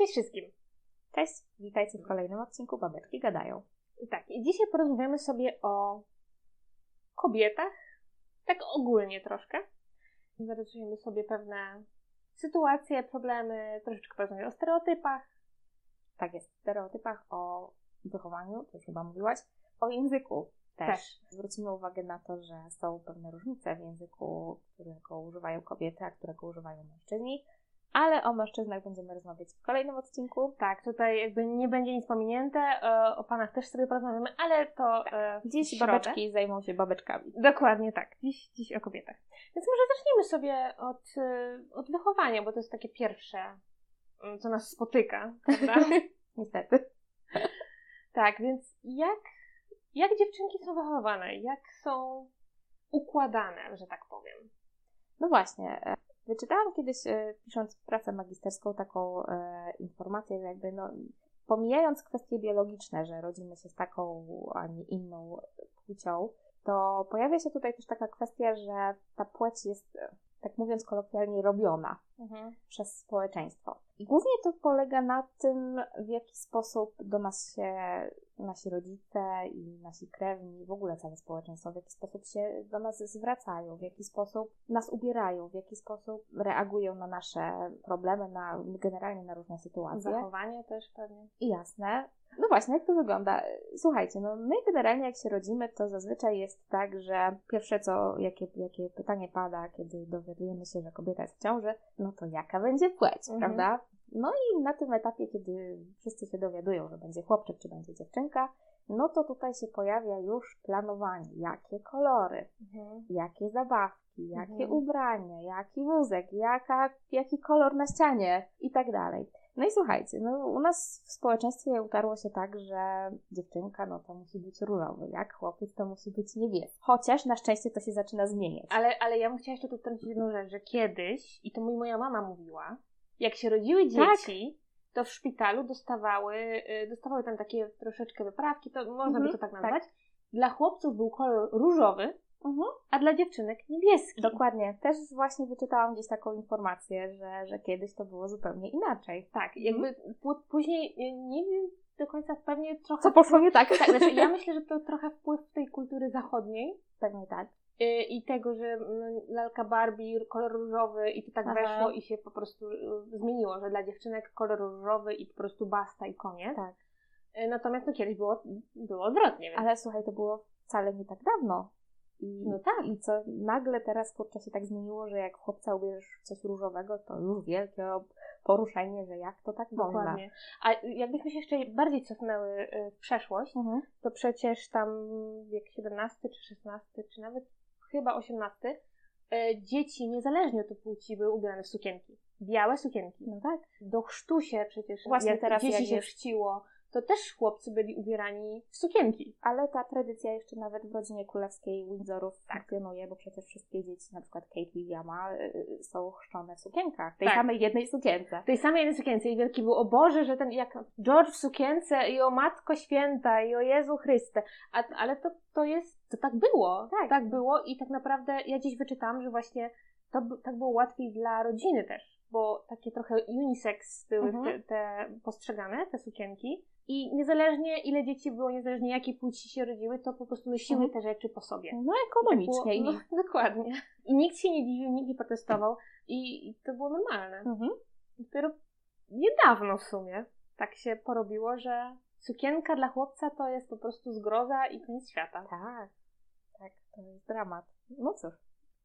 Cześć wszystkim. Cześć, witajcie w kolejnym odcinku Babeczki Gadają. Tak, i dzisiaj porozmawiamy sobie o kobietach, tak ogólnie troszkę. Zarysujemy sobie pewne sytuacje, problemy, troszeczkę porozmawiamy o stereotypach. Tak jest, stereotypach o wychowaniu, to już chyba mówiłaś, o języku też. Też. Zwrócimy uwagę na to, że są pewne różnice w języku, którego używają kobiety, a którego używają mężczyźni. Ale o mężczyznach będziemy rozmawiać w kolejnym odcinku. Tak, tutaj jakby nie będzie nic pominięte, e, o panach też sobie porozmawiamy, ale to e, w Dziś babeczki zajmą się babeczkami. Dokładnie tak, dziś, dziś o kobietach. Więc może zaczniemy sobie od, e, od wychowania, bo to jest takie pierwsze, mm, co nas spotyka, prawda? Niestety. tak, więc jak, jak dziewczynki są wychowywane? Jak są układane, że tak powiem? No właśnie. Wyczytałam kiedyś, e, pisząc pracę magisterską, taką e, informację, że jakby no, pomijając kwestie biologiczne, że rodzimy się z taką, a nie inną płcią, to pojawia się tutaj też taka kwestia, że ta płeć jest, e, tak mówiąc kolokwialnie, robiona przez społeczeństwo. I głównie to polega na tym, w jaki sposób do nas się nasi rodzice i nasi krewni, w ogóle całe społeczeństwo, w jaki sposób się do nas zwracają, w jaki sposób nas ubierają, w jaki sposób reagują na nasze problemy, na, generalnie na różne sytuacje. Zachowanie też pewnie. I jasne. No właśnie, jak to wygląda? Słuchajcie, no my generalnie jak się rodzimy, to zazwyczaj jest tak, że pierwsze co, jakie, jakie pytanie pada, kiedy dowiadujemy się, że kobieta jest w ciąży, no to jaka będzie płeć, Mhm. prawda? No i na tym etapie, kiedy wszyscy się dowiadują, że będzie chłopczyk czy będzie dziewczynka, no to tutaj się pojawia już planowanie, jakie kolory, jakie zabawki, jakie Mhm. ubrania, jaki wózek, jaka, jaki kolor na ścianie i tak dalej. No i słuchajcie, no u nas w społeczeństwie utarło się tak, że dziewczynka no to musi być różowy, jak chłopiec to musi być niebieski. Chociaż na szczęście to się zaczyna zmieniać. Ale, ale ja bym chciała jeszcze tu wtrącić jedną rzecz, że kiedyś, i to mi moja mama mówiła, jak się rodziły Tak. dzieci, to w szpitalu dostawały, y, dostawały tam takie troszeczkę wyprawki, to można Mhm, by to tak nazwać. Dla chłopców był kolor różowy, Mhm. a dla dziewczynek niebieski. Dokładnie. Też właśnie wyczytałam gdzieś taką informację, że, że kiedyś to było zupełnie inaczej. Tak, jakby p- później y, nie wiem do końca pewnie trochę. Co poszło nie tak? Tak, znaczy ja myślę, że to trochę wpływ tej kultury zachodniej Pewnie tak. Y, i tego, że mm, lalka Barbie, kolor różowy i to tak Aha. weszło i się po prostu y, zmieniło, że dla dziewczynek kolor różowy i po prostu basta i koniec. Tak. Y, Natomiast no kiedyś było, było odwrotnie, więc Ale słuchaj, to było wcale nie tak dawno. I, No tak. I co nagle teraz kurczę się tak zmieniło, że jak chłopca ubierzesz w coś różowego, to już wielkie poruszenie, że jak to tak można. dokładnie. A jakbyśmy się jeszcze bardziej cofnęły w przeszłość, Mhm. to przecież tam wiek XVII czy XVI, czy nawet chyba XVIII, y, dzieci niezależnie od płci były ubierane w sukienki. Białe sukienki. No tak. Do chrztu się przecież, Właśnie jak teraz dzieci jak się chrzciło, to też chłopcy byli ubierani w sukienki. Ale ta tradycja jeszcze nawet w rodzinie królewskiej Windsorów Tak. funkcjonuje, bo przecież wszystkie dzieci, na przykład Kate Williama, y, y, są chrzczone w sukienkach. Tej Tak. samej jednej sukience. Tej samej jednej sukience i wielki był, o Boże, że ten, jak George w sukience i o Matko Święta i o Jezu Chryste. A, ale to, to jest, to tak było. Tak. tak było i tak naprawdę ja gdzieś wyczytałam, że właśnie to tak było łatwiej dla rodziny też, bo takie trochę unisex były Mhm. te, te postrzegane, te sukienki. I niezależnie ile dzieci było, niezależnie jakiej płci się rodziły, to po prostu nosiły Mhm. te rzeczy po sobie. No ekonomicznie. Tak było, no, dokładnie. I nikt się nie dziwił, nikt nie protestował i, i to było normalne. Mhm. Dopiero niedawno w sumie tak się porobiło, że sukienka dla chłopca to jest po prostu zgroza i koniec świata. Tak, tak, to jest dramat. No cóż.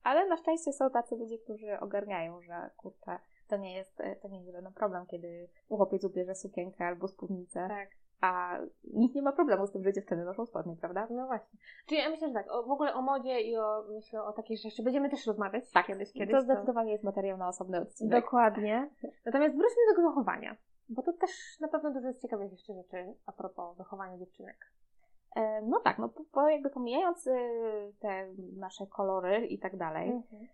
Ale na szczęście są tacy ludzie, którzy ogarniają, że kurczę, to nie jest, e, to nie jest żaden problem, kiedy chłopiec ubierze sukienkę albo spódnicę, Tak. A nikt nie ma problemu z tym, że dziewczyny noszą spodnie, prawda? No właśnie. Czyli ja myślę, że tak, o, w ogóle o modzie i o, myślę o takich rzeczy będziemy też rozmawiać Tak, kiedyś, kiedyś. to zdecydowanie jest materiał na osobny odcinek. Dokładnie. Natomiast wróćmy do tego wychowania, bo to też na pewno dużo jest ciekawych jeszcze rzeczy a propos wychowania dziewczynek. E, No tak, no po jakby pomijając y, te nasze kolory i tak dalej, Mhm.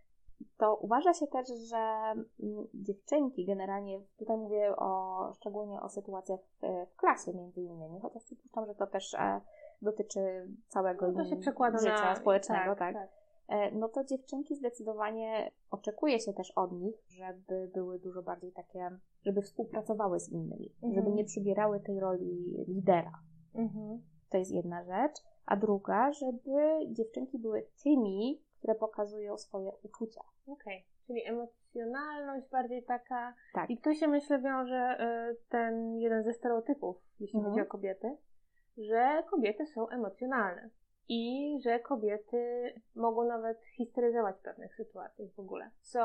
To uważa się też, że mm, dziewczynki generalnie, tutaj mówię o, szczególnie o sytuacjach w, w klasie między innymi, chociaż przypuszczam, że to też e, dotyczy całego No to się przekłada życia na społecznego, tak, tak. e, no to dziewczynki zdecydowanie oczekuje się też od nich, żeby były dużo bardziej takie, żeby współpracowały z innymi, Mhm. żeby nie przybierały tej roli lidera. Mhm. To jest jedna rzecz. A druga, żeby dziewczynki były tymi, które pokazują swoje uczucia. Okej, czyli emocjonalność bardziej taka. Tak. I tu się myślę wiąże y, ten jeden ze stereotypów, jeśli Mhm. chodzi o kobiety, że kobiety są emocjonalne i że kobiety mogą nawet histeryzować w pewnych sytuacjach w ogóle. Co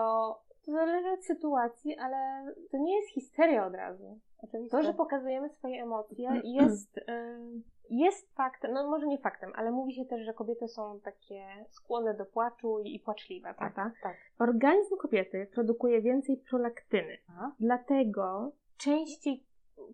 to zależy od sytuacji, ale to nie jest histeria od razu. Oczywiście. To, że pokazujemy swoje emocje jest, ym, jest faktem, no może nie faktem, ale mówi się też, że kobiety są takie skłonne do płaczu i, i płaczliwe, tak, prawda? tak. Organizm kobiety produkuje więcej prolaktyny, A? dlatego częściej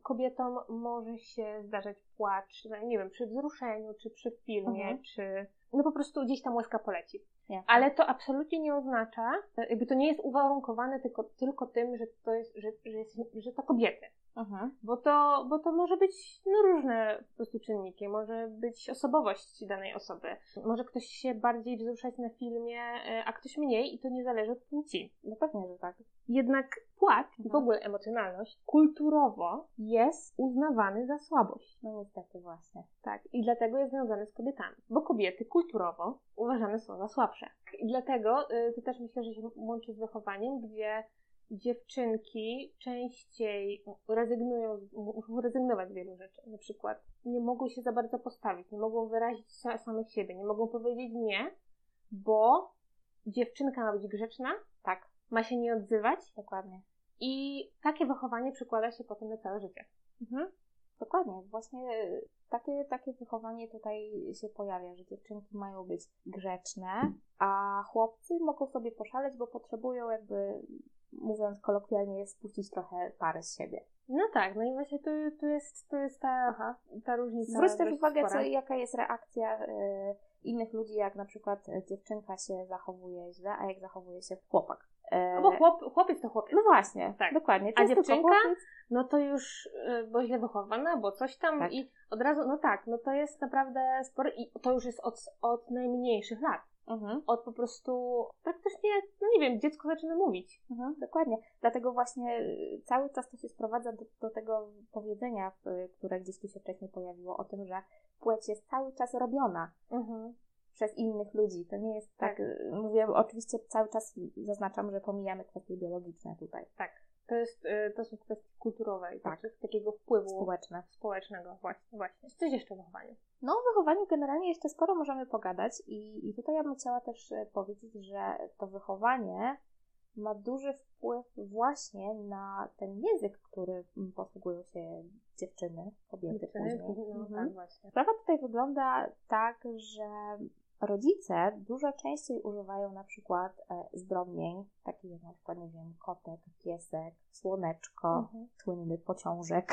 kobietom może się zdarzać płacz, no, nie wiem, przy wzruszeniu, czy przy filmie, Mhm. czy no po prostu gdzieś tam łezka poleci. Jasne. Ale to absolutnie nie oznacza, jakby to nie jest uwarunkowane tylko, tylko tym, że to jest, że, że, jest, że to kobiety. Mhm. Bo to, bo to może być no, różne po prostu czynniki. Może być osobowość danej osoby. Może ktoś się bardziej wzruszać na filmie, e, a ktoś mniej i to nie zależy od płci. No pewnie, że tak. Jednak płacz i w ogóle emocjonalność kulturowo jest uznawany za słabość. No niestety właśnie. Tak. I dlatego jest związany z kobietami. Bo kobiety kulturowo uważane są za słabsze. I dlatego y, to też myślę, że się łączy z wychowaniem, gdzie dziewczynki częściej rezygnują, muszą rezygnować z wielu rzeczy. Na przykład nie mogą się za bardzo postawić, nie mogą wyrazić sa- samych siebie, nie mogą powiedzieć nie, bo dziewczynka ma być grzeczna, Tak, ma się nie odzywać dokładnie. i takie wychowanie przekłada się potem na całe życie. Mhm. Dokładnie, właśnie takie, takie wychowanie tutaj się pojawia, że dziewczynki mają być grzeczne, a chłopcy mogą sobie poszaleć, bo potrzebują jakby, mówiąc kolokwialnie, spuścić trochę pary z siebie. No tak, no i właśnie tu, tu, jest, tu jest ta, ta różnica. Zwróć też uwagę, co, jaka jest reakcja y, innych ludzi, jak na przykład e, dziewczynka się zachowuje źle, a jak zachowuje się chłopak. E, No bo chłop, chłopiec to chłopiec. No właśnie, Tak. dokładnie. A dziewczynka? No to już, y, bo źle wychowana, bo coś tam Tak. i od razu, no tak, no to jest naprawdę spory i to już jest od, od najmniejszych lat. Mhm. Od po prostu praktycznie, no nie wiem, dziecko zaczyna mówić. Mhm, dokładnie. Dlatego właśnie y, cały czas to się sprowadza do, do tego powiedzenia, y, które gdzieś tu się wcześniej pojawiło, o tym, że płeć jest cały czas robiona Mhm. przez innych ludzi. To nie jest tak, Tak. y, mówię, oczywiście cały czas zaznaczam, że pomijamy kwestie biologiczne tutaj, Tak. To jest, to są kwestie kulturowe i Tak. tak. takiego wpływu społeczne. społecznego. Właśnie, właśnie. Coś jeszcze w wychowaniu. No, o wychowaniu generalnie jeszcze sporo możemy pogadać i, i tutaj ja bym chciała też e, powiedzieć, że to wychowanie ma duży wpływ właśnie na ten język, który mm, posługują się dziewczyny, kobiety Dziewczyny, później. No Mhm. tak, właśnie. Sprawa tutaj wygląda tak, że rodzice dużo częściej używają na przykład e, zdrobnień, takich jak na przykład, nie wiem, kotek, piesek, słoneczko, Mhm. słynny pociążek.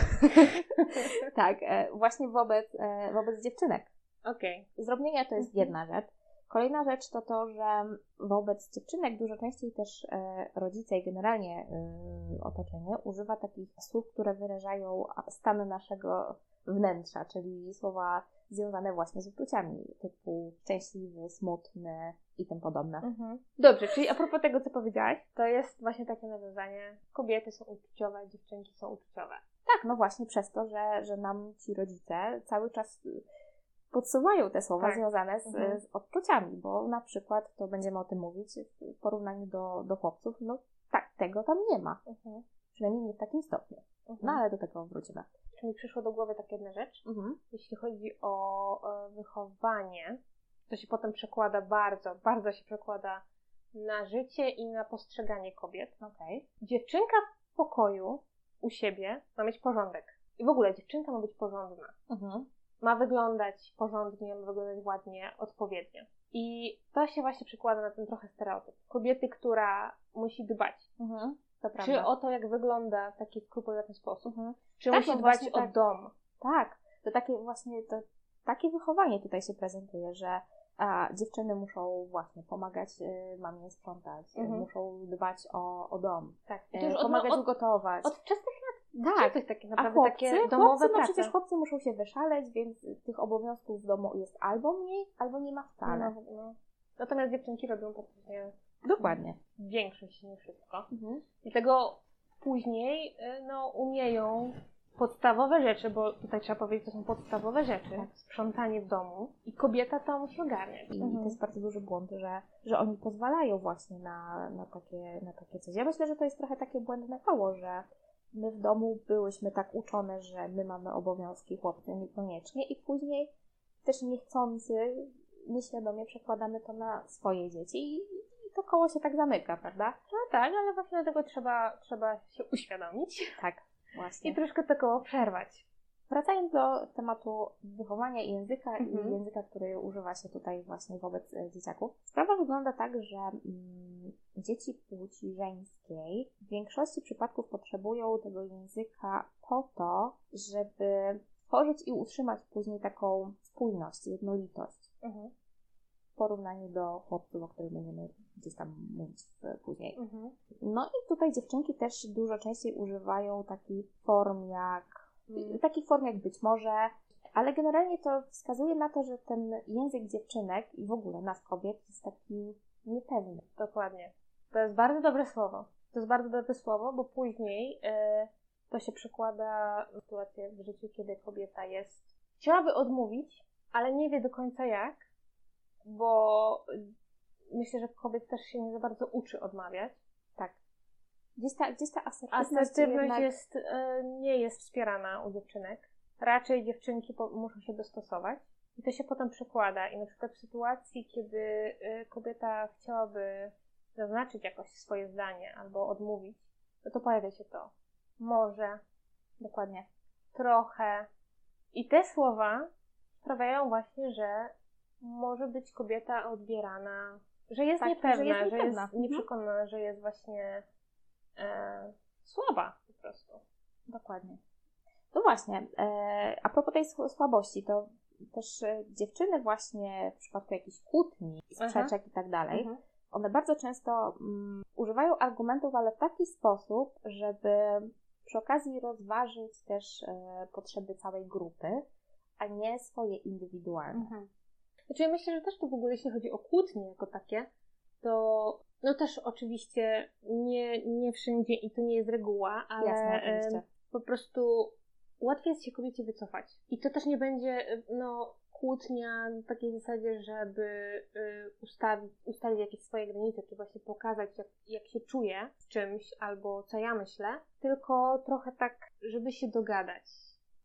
tak, e, właśnie wobec, e, wobec dziewczynek. Okej. Zdrobnienia to jest Mhm. jedna rzecz. Kolejna rzecz to to, że wobec dziewczynek dużo częściej też rodzice i generalnie otoczenie używa takich słów, które wyrażają stan naszego wnętrza, czyli słowa związane właśnie z uczuciami, typu szczęśliwy, smutny i tym podobne. Mhm. Dobrze, czyli a propos tego, co powiedziałaś, to jest właśnie takie nawiązanie. Kobiety są uczuciowe, dziewczynki są uczuciowe. Tak, no właśnie przez to, że, że nam ci rodzice cały czas podsuwają te słowa Tak. związane z, Mhm. z odczuciami, bo na przykład, to będziemy o tym mówić, w porównaniu do, do chłopców, no tak, tego tam nie ma. Mhm. Przynajmniej nie w takim stopniu. No Mhm. ale do tego wrócimy. Czy mi przyszło do głowy taka jedna rzecz? Mhm. Jeśli chodzi o e, wychowanie, to się potem przekłada bardzo, bardzo się przekłada na życie i na postrzeganie kobiet. Okej. Dziewczynka w pokoju u siebie ma mieć porządek. I w ogóle dziewczynka ma być porządna. Mhm. Ma wyglądać porządnie, ma wyglądać ładnie, odpowiednio. I to się właśnie przekłada na ten trochę stereotyp. Kobiety, która musi dbać. Mhm. To Czy o to, jak wygląda w taki skrupulatny sposób. Mhm. Czy Tak, musi no dbać o tak. dom. Tak, to takie właśnie, to, takie wychowanie tutaj się prezentuje, że a, dziewczyny muszą właśnie pomagać y, mamie sprzątać, y, Mhm. muszą dbać o, o dom, Tak. I y, to już od, pomagać od, ugotować. od wczesnych lat. Tak. Coś takie A naprawdę chłopcy, takie domowe chłopcy, no prace. przecież chłopcy muszą się wyszaleć, więc tych obowiązków w domu jest albo mniej, albo nie ma wcale. No, no. Natomiast dziewczynki robią praktycznie Dokładnie. większość, nie wszystko. Mhm. Dlatego później y, no, umieją podstawowe rzeczy, bo tutaj trzeba powiedzieć, to są podstawowe rzeczy. Tak. Sprzątanie w domu i kobieta to musi ogarniać. I Mhm. to jest bardzo duży błąd, że, że oni pozwalają właśnie na, na, takie, na takie coś. Ja myślę, że to jest trochę takie błędne koło, że my w domu byłyśmy tak uczone, że my mamy obowiązki, chłopcy niekoniecznie i później też niechcący, nieświadomie przekładamy to na swoje dzieci i, i to koło się tak zamyka, prawda? No tak, ale właśnie dlatego trzeba, trzeba się uświadomić Tak, właśnie. i troszkę to koło przerwać. Wracając do tematu wychowania języka Mhm. i języka, który używa się tutaj właśnie wobec e, dzieciaków. Sprawa wygląda tak, że mm, dzieci płci żeńskiej w większości przypadków potrzebują tego języka po to, żeby tworzyć i utrzymać później taką spójność, jednolitość Mhm. Porównaniu do chłopców, o których będziemy gdzieś tam mówić e, później. Mhm. No i tutaj dziewczynki też dużo częściej używają takich form jak takich form jak być może, ale generalnie to wskazuje na to, że ten język dziewczynek i w ogóle nas kobiet jest taki niepewny. Dokładnie. To jest bardzo dobre słowo. To jest bardzo dobre słowo, bo później e, to się przekłada w sytuację w życiu, kiedy kobieta jest. Chciałaby odmówić, ale nie wie do końca jak, bo myślę, że kobiet też się nie za bardzo uczy odmawiać. Tak. Gdzieś ta, gdzieś ta asertywność, Asertywność jednak... jest, e, nie jest wspierana u dziewczynek. Raczej dziewczynki muszą się dostosować. I to się potem przekłada. I na przykład w sytuacji, kiedy e, kobieta chciałaby zaznaczyć jakoś swoje zdanie albo odmówić, no to pojawia się to. Może, Dokładnie. trochę. I te słowa sprawiają właśnie, że może być kobieta odbierana, że jest Tak, niepewna, że jest że jest, niepewna. Mhm. nieprzekonana, że jest właśnie e, słaba po prostu. Dokładnie. No właśnie, e, a propos tej sł- słabości, to też e, dziewczyny właśnie w przypadku jakichś kłótni, sprzeczek i tak dalej, Mhm. one bardzo często mm, używają argumentów, ale w taki sposób, żeby przy okazji rozważyć też e, potrzeby całej grupy, a nie swoje indywidualne. Mhm. Znaczy ja myślę, że też tu w ogóle jeśli chodzi o kłótnie jako takie, to no też oczywiście nie, nie wszędzie i to nie jest reguła, ale Jasne, po prostu łatwiej jest się kobiecie wycofać. I to też nie będzie no, kłótnia na takiej zasadzie, żeby y, ustawić, ustalić jakieś swoje granice, czy właśnie pokazać, jak, jak się czuję z czymś, albo co ja myślę, tylko trochę tak, żeby się dogadać.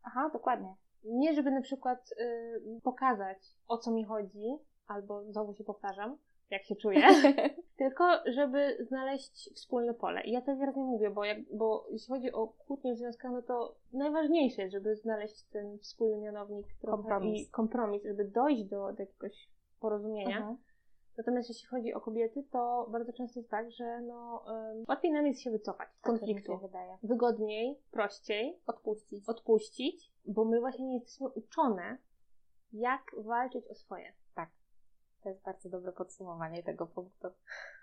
Aha, dokładnie. Nie, żeby na przykład y, pokazać, o co mi chodzi, albo znowu się powtarzam, jak się czuję, tylko żeby znaleźć wspólne pole. I ja to wyraźnie mówię, bo, jak, bo jeśli chodzi o kłótnie w związkach, no to najważniejsze jest, żeby znaleźć ten wspólny mianownik Kompromis. i kompromis, żeby dojść do, do jakiegoś porozumienia. Mhm. Natomiast jeśli chodzi o kobiety, to bardzo często jest tak, że no, ym, łatwiej nam jest się wycofać z Tak konfliktu. się wydaje. Wygodniej, prościej Odpuścić. odpuścić, bo my właśnie nie jesteśmy uczone, jak walczyć o swoje. To jest bardzo dobre podsumowanie tego punktu.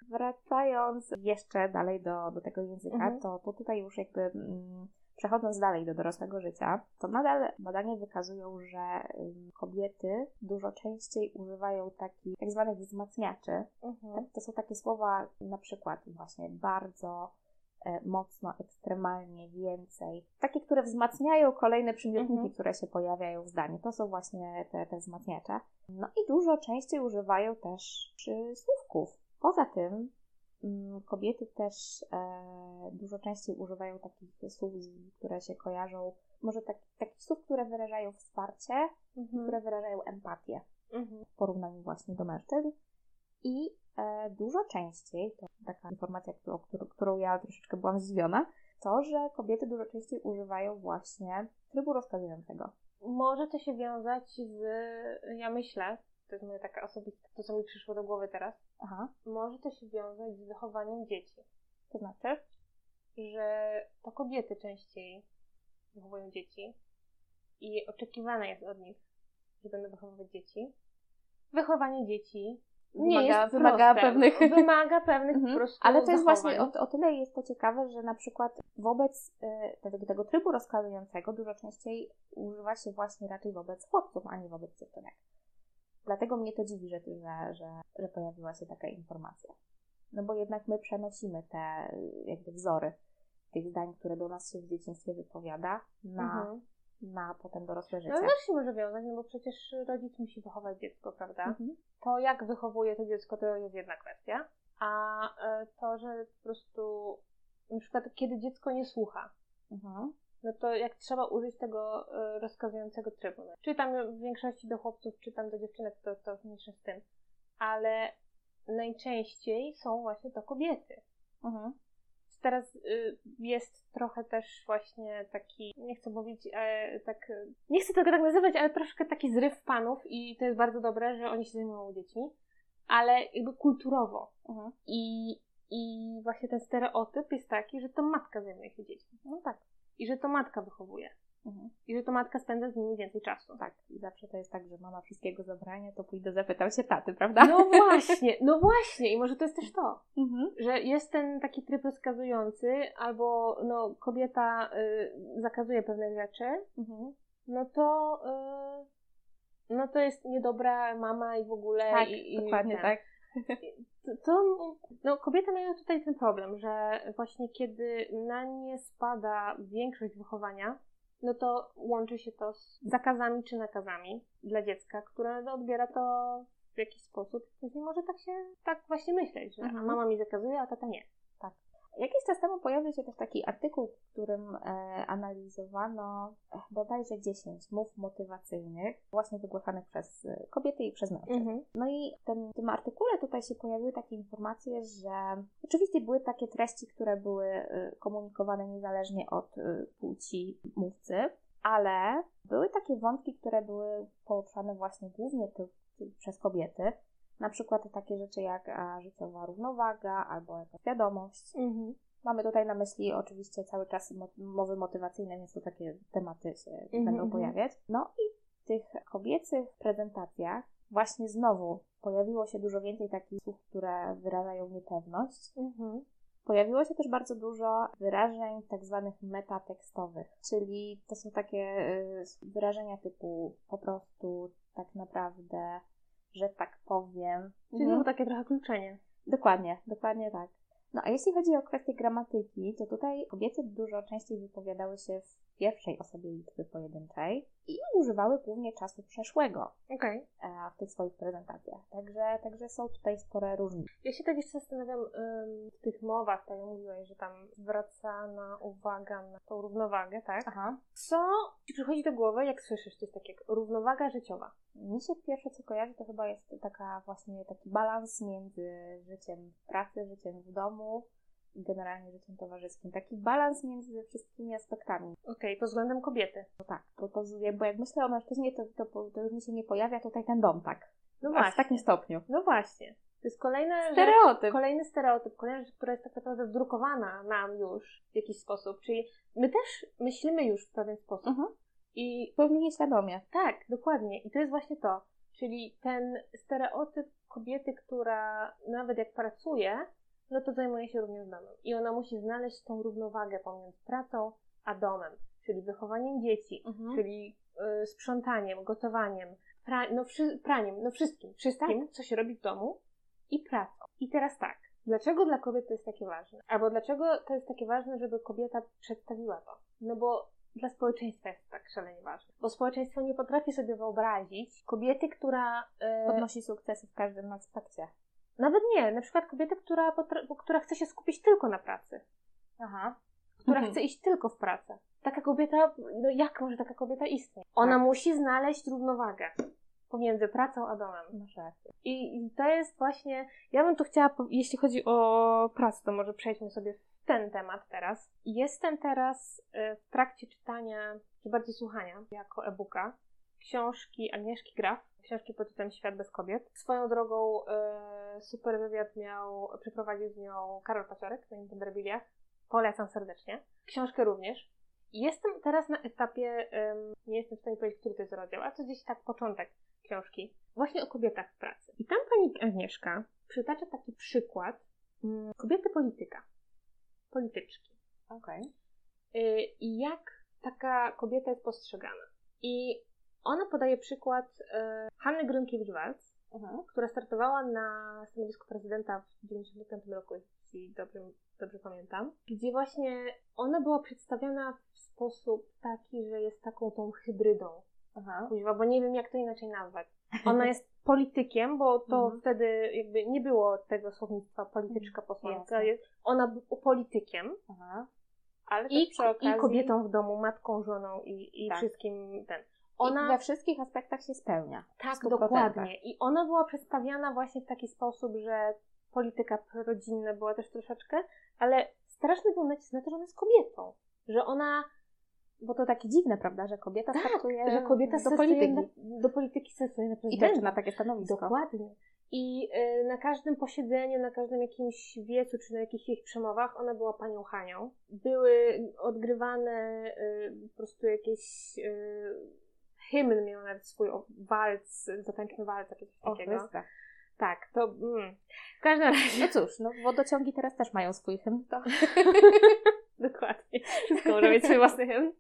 Wracając jeszcze dalej do, do tego języka, Mhm. to, to tutaj już jakby mm, przechodząc dalej do dorosłego życia, to nadal badania wykazują, że kobiety dużo częściej używają takich tak zwanych wzmacniaczy. Tak, to są takie słowa na przykład właśnie bardzo, e, mocno, ekstremalnie, więcej. Takie, które wzmacniają kolejne przymiotniki, Mhm. które się pojawiają w zdaniu. To są właśnie te, te wzmacniacze. No i dużo częściej używają też przysłówków. Poza tym kobiety też e, dużo częściej używają takich słów, które się kojarzą, może tak, takich słów, które wyrażają wsparcie, Mhm. które wyrażają empatię Mhm. w porównaniu właśnie do mężczyzn. I e, dużo częściej, to taka informacja, którą, którą ja troszeczkę byłam zdziwiona, to, że kobiety dużo częściej używają właśnie trybu rozkazującego. Może to się wiązać z, ja myślę, to jest moja taka osobista, to co mi przyszło do głowy teraz, Aha, może to się wiązać z wychowaniem dzieci. to znaczy? Że to kobiety częściej wychowują dzieci i oczekiwane jest od nich, że będą wychowywać dzieci. Wychowanie dzieci nie Wymaga- jest wymaga proste. pewnych- Wymaga pewnych Mhm. prostu Ale to jest zachowań. właśnie, o, o tyle jest to ciekawe, że na przykład wobec tego, tego trybu rozkazującego dużo częściej używa się właśnie raczej wobec chłopców, a nie wobec dziewczynek. Dlatego mnie to dziwi, że, że, że, że pojawiła się taka informacja. No bo jednak my przenosimy te jakby wzory tych zdań, które do nas się w dzieciństwie wypowiada, na, mhm. na potem dorosłe życie. No też się może wiązać, no bo przecież rodzic musi wychować dziecko, prawda? Mhm. To jak wychowuje to dziecko, to jest jedna kwestia. A e, to, że po prostu na przykład kiedy dziecko nie słucha, mhm. No to jak trzeba użyć tego e, rozkazującego trybu. No. Czy tam w większości do chłopców, czy tam do dziewczynek, to, to mniejsze z tym. Ale najczęściej są właśnie to kobiety. Mhm. Teraz y, jest trochę też właśnie taki, nie chcę mówić e, tak, nie chcę tego tak nazywać, ale troszkę taki zryw panów i to jest bardzo dobre, że oni się zajmują dziećmi, ale jakby kulturowo. Mhm. I, I właśnie ten stereotyp jest taki, że to matka zajmuje się dziećmi. No tak. I że to matka wychowuje. Mhm. I że to matka spędza z nimi więcej czasu. Tak, i zawsze to jest tak, że mama wszystkiego zabrania, to pójdę zapytam się taty, prawda? No właśnie, no właśnie, i może to jest też to, mhm. że jest ten taki tryb rozkazujący, albo no, kobieta y, zakazuje pewne rzeczy, mhm. no to y, no to jest niedobra mama i w ogóle. Tak, i, i dokładnie ten. tak. To, to, no, kobiety mają tutaj ten problem, że właśnie kiedy na nie spada większość wychowania, no to łączy się to z zakazami czy nakazami dla dziecka, które odbiera to w jakiś sposób. Później może tak się, tak właśnie myśleć, że mhm. mama mi zakazuje, a tata nie. Tak. Jakiś czas temu pojawił się też taki artykuł, w którym e, analizowano e, bodajże 10 mów motywacyjnych, właśnie wygłaszanych przez e, kobiety i przez mężczyzn. Mhm. No i ten, w tym artykule tutaj się pojawiły takie informacje, że oczywiście były takie treści, które były e, komunikowane niezależnie od płci mówcy, ale były takie wątki, które były poruszane właśnie głównie przez kobiety, na przykład takie rzeczy jak życiowa równowaga albo jakaś świadomość. Mhm. Mamy tutaj na myśli oczywiście cały czas mowy motywacyjne, więc tu takie tematy się mhm. będą pojawiać. No i w tych kobiecych prezentacjach właśnie znowu pojawiło się dużo więcej takich słów, które wyrażają niepewność. Mhm. Pojawiło się też bardzo dużo wyrażeń tak zwanych metatekstowych, czyli to są takie y, wyrażenia typu po prostu, tak naprawdę, że tak powiem. Czyli mhm. takie trochę kluczenie. Dokładnie, dokładnie tak. No a jeśli chodzi o kwestię gramatyki, to tutaj kobiety dużo częściej wypowiadały się w pierwszej osobie liczby pojedynczej i używały głównie czasu przeszłego okay. w tych swoich prezentacjach. Także, także są tutaj spore różnice. Ja się tak jeszcze zastanawiam w tych mowach, tak jak mówiłaś, że tam zwracana uwaga na tą równowagę, tak? Aha. Co ci przychodzi do głowy, jak słyszysz coś takiego? Równowaga życiowa. Mi się pierwsze, co kojarzy, to chyba jest taka właśnie taki balans między życiem w pracy, życiem w domu, i generalnie życiem towarzyskim. Taki balans między wszystkimi aspektami. Okej, okay, pod względem kobiety. No tak, to, bo jak myślę o mężczyźnie, to, to, to już mi się nie pojawia tutaj ten dom, tak. No Aż właśnie. w takim stopniu. No właśnie. To jest kolejny stereotyp. Rzecz, kolejny stereotyp, kolejna rzecz, która jest tak naprawdę wdrukowana nam już w jakiś sposób. Czyli my też myślimy już w pewien sposób. Mhm. I pewnie nieświadomie. Tak, dokładnie. I to jest właśnie to. Czyli ten stereotyp kobiety, która nawet jak pracuje, no to zajmuje się również domem. I ona musi znaleźć tą równowagę pomiędzy pracą a domem, czyli wychowaniem dzieci, mhm. czyli y, sprzątaniem, gotowaniem, pra, no, wszy, praniem, no wszystkim, wszystkim, tak. co się robi w domu i pracą. I teraz tak, dlaczego dla kobiet to jest takie ważne? Albo dlaczego to jest takie ważne, żeby kobieta przedstawiła to? No bo dla społeczeństwa jest tak szalenie ważne. Bo społeczeństwo nie potrafi sobie wyobrazić kobiety, która... Yy, Odnosi sukcesy w każdym aspekcie. Nawet nie, na przykład kobieta, która, która chce się skupić tylko na pracy. Aha. Która mhm. chce iść tylko w pracę. Taka kobieta, no jak może taka kobieta istnieć? Ona tak. musi znaleźć równowagę pomiędzy pracą a domem. Masz rację. I, I to jest właśnie, ja bym tu chciała, jeśli chodzi o pracę, to może przejdźmy sobie w ten temat teraz. Jestem teraz y, w trakcie czytania, czy bardziej słuchania, jako e-booka, książki Agnieszki Graf, książki pod tytułem Świat bez kobiet. Swoją drogą e, super wywiad miał, przeprowadził z nią Karol Paciorek na Interbiliach. Polecam serdecznie. Książkę również. Jestem teraz na etapie, nie jestem w stanie powiedzieć, który to jest rozdział, ale to gdzieś tak początek książki, właśnie o kobietach w pracy. I tam pani Agnieszka przytacza taki przykład mm, kobiety polityka, polityczki. Okej. Okay. I jak taka kobieta jest postrzegana. I Ona podaje przykład e, Hanny Grunkiewicz-Waltz, Mhm. która startowała na stanowisku prezydenta w 1995 roku, jeśli dobrze, dobrze pamiętam, gdzie właśnie ona była przedstawiana w sposób taki, że jest taką tą hybrydą. Aha. Bo nie wiem jak to inaczej nazwać. Ona jest politykiem, bo to Mhm. wtedy jakby nie było tego słownictwa polityczka, posłanka. Jasne. Jest, ona była politykiem Aha. Ale i, przy okazji... i kobietą w domu, matką, żoną i, i Tak. wszystkim ten. Ona Ona we wszystkich aspektach się spełnia. tak, 100%. dokładnie. I ona była przedstawiana właśnie w taki sposób, że polityka rodzinna była też troszeczkę, ale straszny był nacisk na to, że ona jest kobietą. Że ona, Bo to takie dziwne, prawda, że kobieta tak, startuje że kobieta do polityki. Na, do polityki stosuje na I prezydenta. też na takie stanowisko. Dokładnie. I y, na każdym posiedzeniu, na każdym jakimś wiecu, czy na jakichś ich przemowach, ona była panią Hanią. Były odgrywane y, po prostu jakieś y, hymn, miał nawet swój o, walc, zatańczmy walc, czy coś O, takiego. Chryste. Tak, to mm. w każdym razie. No cóż, no wodociągi teraz też mają swój hymn. To... Dokładnie. Wszystko może mieć swój własny hymn.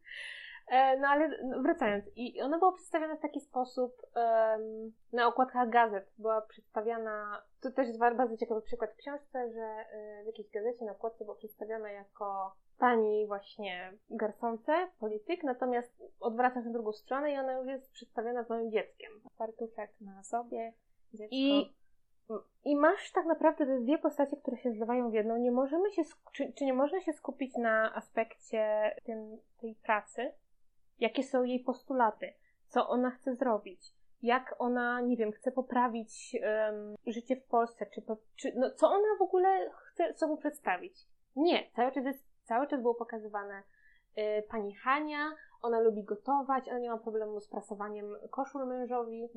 E, No ale no, wracając, i ona była przedstawiana w taki sposób em, na okładkach gazet. Była przedstawiana, to też jest ba- bardzo ciekawy przykład w książce, że e, w jakiejś gazecie na okładce była przedstawiana jako pani właśnie garsonce, polityk, natomiast odwraca się na drugą stronę i ona już jest przedstawiona z małym dzieckiem. Fartuszek na sobie, dziecko. I, I masz tak naprawdę te dwie postacie, które się zlewają w jedną. Nie możemy się, czy, czy nie można się skupić na aspekcie tym, tej pracy? Jakie są jej postulaty? Co ona chce zrobić? Jak ona, nie wiem, chce poprawić em, życie w Polsce? Czy, czy no, co ona w ogóle chce sobą przedstawić? Nie, cały czas, cały czas było pokazywane y, pani Hania, ona lubi gotować, ona nie ma problemu z prasowaniem koszul mężowi.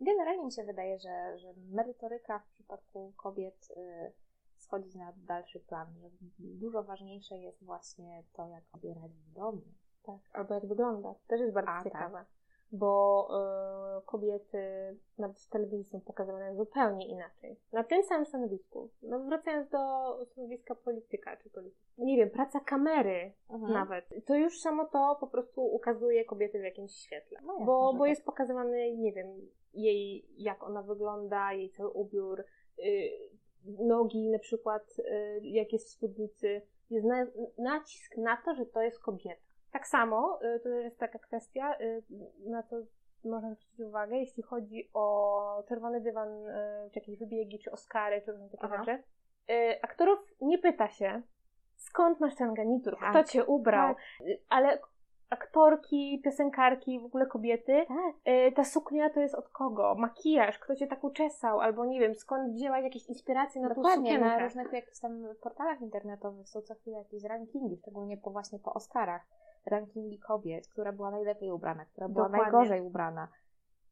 Generalnie mi się wydaje, że, że merytoryka w przypadku kobiet y, schodzi na dalszy plan, że dużo ważniejsze jest właśnie to, jak sobie radzi w domu. Tak, albo jak wygląda. To też jest bardzo A, tak. ciekawe. Bo y, kobiety nawet w telewizji są pokazywane zupełnie inaczej. Na tym samym stanowisku. No, wracając do stanowiska polityka czy polityka. Nie wiem, praca kamery Mhm. nawet. To już samo to po prostu ukazuje kobiety w jakimś świetle. No bo bo tak. jest pokazywany, nie wiem, jej, jak ona wygląda, jej cały ubiór, y, nogi na przykład, y, jak jest w spódnicy. Jest na, nacisk na to, że to jest kobieta. Tak samo, y, to jest taka kwestia, y, na to można zwrócić uwagę, jeśli chodzi o czerwony dywan, y, czy jakieś wybiegi, czy Oscary, czy różne takie Aha. rzeczy. Aktorów nie pyta się, skąd masz ten garnitur, Tak. kto cię ubrał, Tak. Ale aktorki, piosenkarki, w ogóle kobiety, Tak. ta suknia to jest od kogo? Makijaż, kto cię tak uczesał, albo nie wiem, skąd wzięłaś jakieś inspiracje na tą Dokładnie, sukienkę. na różnych jakichś tam portalach internetowych są co chwilę jakieś rankingi, szczególnie po właśnie po Oscarach. Rankingi kobiet, która była najlepiej ubrana, która była Dokładnie. najgorzej ubrana.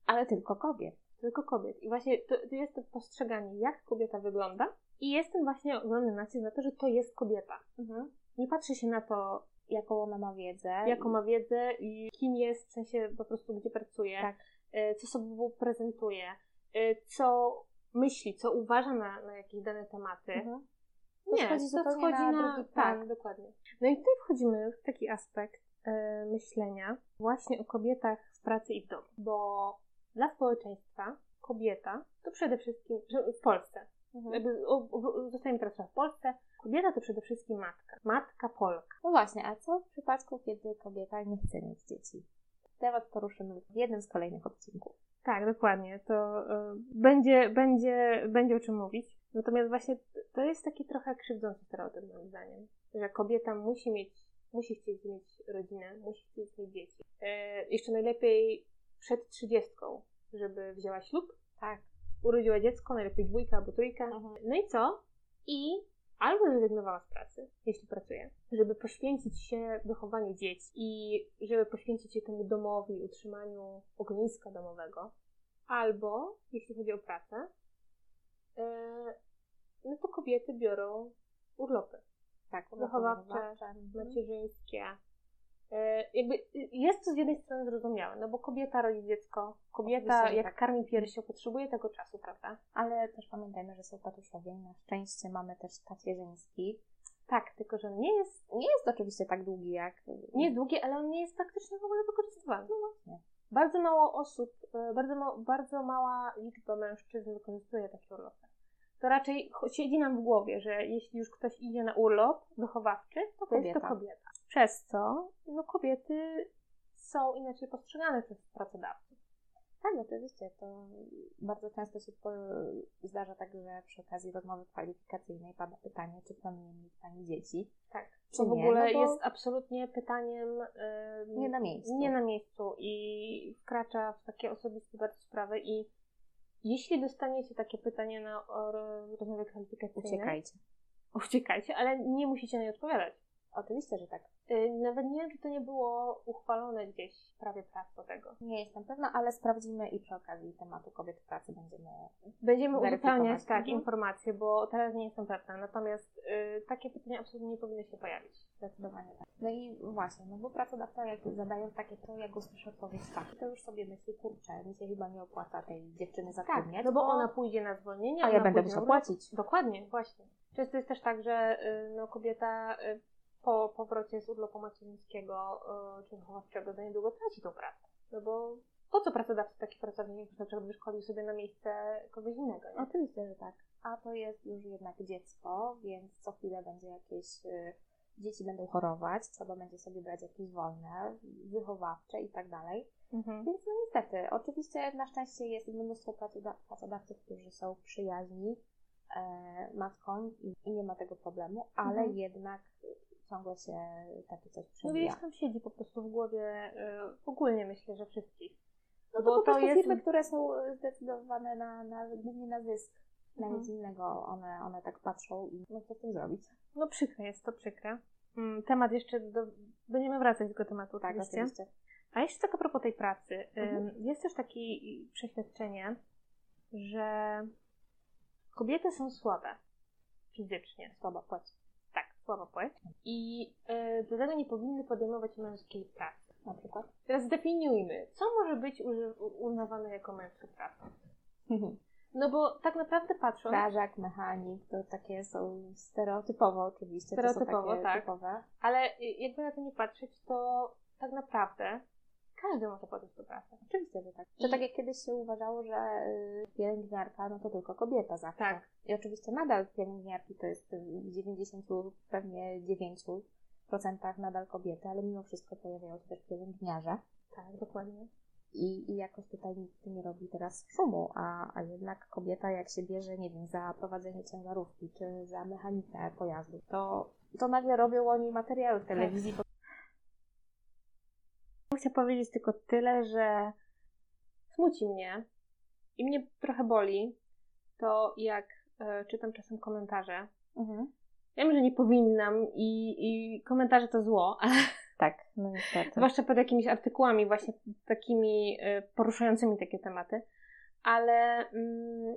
Ale tylko kobiet. tylko kobiet. I właśnie to, to jest to postrzeganie, jak kobieta wygląda i jest ten właśnie ogromny nacisk na to, że to jest kobieta. Nie patrzy się na to, Jaką ona ma wiedzę. jaką ma wiedzę i kim jest, w sensie po prostu gdzie pracuje, Tak. e, co sobą prezentuje, e, co myśli, co uważa na, na jakieś dane tematy. Mhm. To Nie, schodzi to schodzi na na, drugi plan. Tak, dokładnie. No i tutaj wchodzimy w taki aspekt e, myślenia właśnie o kobietach w pracy i w domu. Bo dla społeczeństwa kobieta to przede wszystkim, w Polsce, Mhm. jakby o, o, zostajemy teraz w Polsce, kobieta to przede wszystkim matka. Matka Polka. No właśnie, a co w przypadku, kiedy kobieta nie chce mieć dzieci? Temat poruszymy w jednym z kolejnych odcinków. Tak, dokładnie. To y, będzie, będzie, będzie o czym mówić. Natomiast właśnie to jest taki trochę krzywdzący stereotyp moim zdaniem, że kobieta musi mieć, musi chcieć mieć rodzinę, musi chcieć mieć dzieci. E, jeszcze najlepiej przed trzydziestką, żeby wzięła ślub, Tak. urodziła dziecko, najlepiej dwójka albo trójka. Mhm. No i co? I albo zrezygnowała z pracy, jeśli pracuje, żeby poświęcić się wychowaniu dzieci i żeby poświęcić się temu domowi, utrzymaniu ogniska domowego, albo, jeśli chodzi o pracę, no to kobiety biorą urlopy Tak, Wychowawcze, Mhm. macierzyńskie. E, jakby jest to z jednej strony zrozumiałe, no bo kobieta rodzi dziecko, kobieta Oczywiście, jak tak. karmi piersią potrzebuje tego czasu, prawda? Ale też pamiętajmy, że są tatusiowie na szczęście mamy też tacierzyński. Tak, tylko że nie jest Nie jest oczywiście tak długi jak... nie jest długi, ale on nie jest praktycznie w ogóle wykorzystywany. No właśnie. Bardzo mało osób, e, bardzo, ma, bardzo mała liczba mężczyzn wykorzystuje takie urlopy. To raczej siedzi nam w głowie, że jeśli już ktoś idzie na urlop wychowawczy, to, to jest to Kobieta. kobieta. Przez co no, kobiety są inaczej postrzegane przez pracodawców. Tak, oczywiście. To bardzo często się zdarza tak, że przy okazji rozmowy kwalifikacyjnej pada pytanie, czy planuje mieć Pani dzieci. Tak. Czy To w ogóle No jest absolutnie pytaniem em, Nie na miejscu. Nie na miejscu i wkracza w takie osobiste bardzo sprawy i jeśli dostaniecie takie pytanie na o, rozmowie kwalifikacyjnej, Uciekajcie. uciekajcie, ale nie musicie na nie odpowiadać. Oczywiście, że tak. Y, Nawet nie wiem, czy to nie było uchwalone gdzieś prawie prac do tego. Nie jestem pewna, ale sprawdzimy i przy okazji tematu kobiet w pracy będziemy. Będziemy uzupełniać tak, Mhm. informacje, bo teraz nie jestem pewna. Natomiast y, takie pytania absolutnie nie powinny się pojawić. Zdecydowanie tak. No i właśnie, no bo pracodawca jak zadając takie to, jak usłyszy odpowiedź tak, to już sobie myśli, kurczę, mi się chyba nie opłaca tej dziewczyny zatrudniać. no bo ona pójdzie na zwolnienie, a ja będę musiał płacić. Dokładnie, właśnie. Często jest też tak, że y, no, kobieta y, po powrocie z urlopu macierzyńskiego y, czy wychowawczego za niedługo traci tą pracę. No bo po co pracodawca taki pracownik na przykład wyszkolił sobie na miejsce kogoś innego, nie? Oczywiście, że tak. A to jest już jednak dziecko, więc co chwilę będzie jakieś. y, Dzieci będą chorować, trzeba będzie sobie brać jakieś wolne, wychowawcze i tak dalej. Mhm. Więc no niestety, oczywiście na szczęście jest mnóstwo pracoda- pracodawców, którzy są przyjaźni e, matkom i, i nie ma tego problemu, ale Mhm. jednak ciągle się takie coś No przewija. gdzieś tam siedzi po prostu w głowie y, ogólnie myślę, że wszystkich. No to bo po to jest- firmy, które są zdecydowane na, na, głównie na zysk, na Mhm. nic innego, one, one tak patrzą i no co z tym zrobić? No przykre jest to, przykre. Mm, Temat jeszcze, do, będziemy wracać do tego tematu Tak, oczywiście. oczywiście. A jeszcze tak a propos tej pracy. Mhm. ym, Jest też takie przeświadczenie, że kobiety są słabe fizycznie. Słaba płeć. Płeć. I y, dlatego nie powinny podejmować męskiej pracy. Na przykład. Teraz zdefiniujmy, co może być uznawane jako męska praca. No bo tak naprawdę patrząc, Strażak, mechanik, to takie są stereotypowo oczywiście. Stereotypowo, to są takie tak. typowe. ale y, jakby na to nie patrzeć, to tak naprawdę każdy może podjąć tę pracę. Oczywiście, że tak. Że I- tak jak kiedyś się uważało, że y, pielęgniarka, no to tylko kobieta zawsze. Tak. I oczywiście nadal pielęgniarki to jest y, w 90, pewnie 9% nadal kobiety, ale mimo wszystko pojawiają się też pielęgniarze. Tak, dokładnie. I, I jakoś tutaj nikt nie robi teraz szumu, a, a jednak kobieta jak się bierze, nie wiem, za prowadzenie ciężarówki, czy za mechanikę pojazdu, to, to nagle robią oni materiały w telewizji. Chcę powiedzieć tylko tyle, że smuci mnie i mnie trochę boli to, jak e, czytam czasem komentarze. Mhm. Wiem, że nie powinnam i, i komentarze to zło, ale Tak, no niestety. zwłaszcza pod jakimiś artykułami właśnie takimi e, poruszającymi takie tematy, ale mm,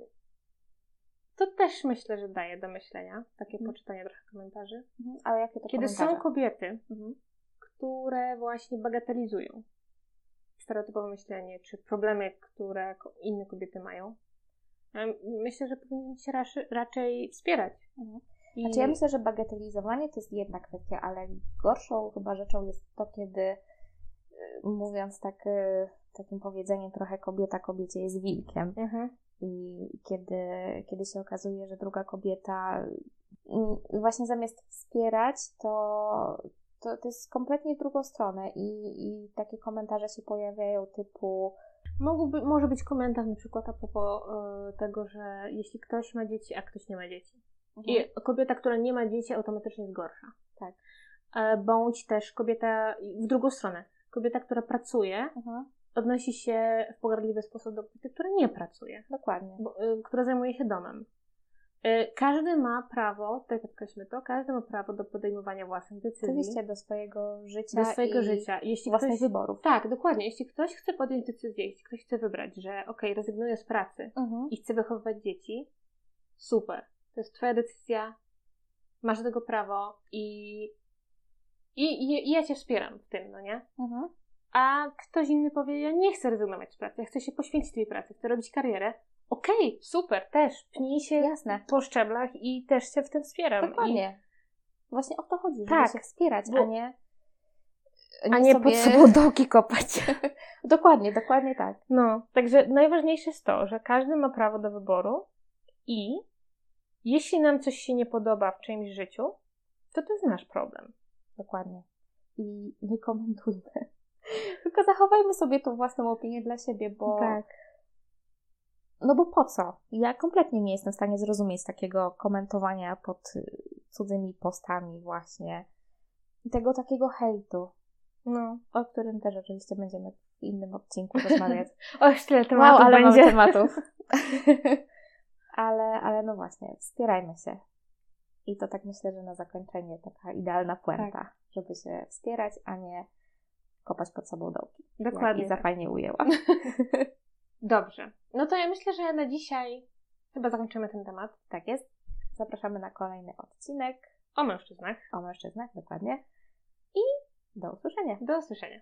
to też myślę, że daje do myślenia, takie Mhm. poczytanie trochę komentarzy. Mhm. Ale jakie to Kiedy są komentarze? kobiety, Mhm. Które właśnie bagatelizują stereotypowe myślenie, czy problemy, które inne kobiety mają. Em, Myślę, że powinniśmy się raczej, wspierać. Mhm. I... Znaczy ja myślę, że bagatelizowanie to jest jedna kwestia, ale gorszą chyba rzeczą jest to, kiedy y, mówiąc tak, y, takim powiedzeniem trochę kobieta kobiecie jest wilkiem Mhm. i kiedy, kiedy się okazuje, że druga kobieta mm, właśnie zamiast wspierać, to, to, to jest kompletnie w drugą stronę i, i takie komentarze się pojawiają typu Mógłby, może być komentarz na przykład a propos e, tego, że jeśli ktoś ma dzieci, a ktoś nie ma dzieci. I kobieta, która nie ma dzieci, automatycznie jest gorsza. Tak. E, Bądź też kobieta w drugą stronę. Kobieta, która pracuje, Mhm. odnosi się w pogardliwy sposób do kobiety, która nie pracuje. Dokładnie. bo, y, która zajmuje się domem. Y, Każdy ma prawo, tutaj podkreślmy to, każdy ma prawo do podejmowania własnych decyzji. Oczywiście do swojego życia do swojego i życia. Jeśli własnych ktoś, wyborów. tak, dokładnie. Jeśli ktoś chce podjąć decyzję, jeśli ktoś chce wybrać, że okej, rezygnuję z pracy Mhm. i chce wychowywać dzieci, super. To jest twoja decyzja, masz do tego prawo i, i, i, i ja cię wspieram w tym, no nie? Mhm. A ktoś inny powie, ja nie chcę rezygnować z pracy, ja chcę się poświęcić tej pracy, chcę robić karierę. Okej, super, też, pnij się Jasne. po szczeblach i też cię w tym wspieram. Dokładnie. Właśnie o to chodzi, żeby Tak, się wspierać, bo- a nie nie A nie sobie... pod sobą dołki kopać. dokładnie, dokładnie tak. No, także najważniejsze jest to, że każdy ma prawo do wyboru i jeśli nam coś się nie podoba w czyimś życiu, to to jest nasz problem. Dokładnie. I nie komentujmy. Tylko zachowajmy sobie tą własną opinię dla siebie, bo. Tak. No bo po co? Ja kompletnie nie jestem w stanie zrozumieć takiego komentowania pod y, cudzymi postami, właśnie. I tego takiego hejtu, No. o którym też oczywiście będziemy w innym odcinku rozmawiać. O, tyle tematów wow, ale będzie. mamy tematów. ale, ale no właśnie, wspierajmy się. I to tak myślę, że na zakończenie taka idealna puenta, Tak. żeby się wspierać, a nie kopać pod sobą dołki. Dokładnie. Iza tak. fajnie ujęła. Dobrze. No to ja myślę, że na dzisiaj chyba zakończymy ten temat. Tak jest. Zapraszamy na kolejny odcinek O mężczyznach. o mężczyznach, dokładnie. I do usłyszenia. Do usłyszenia.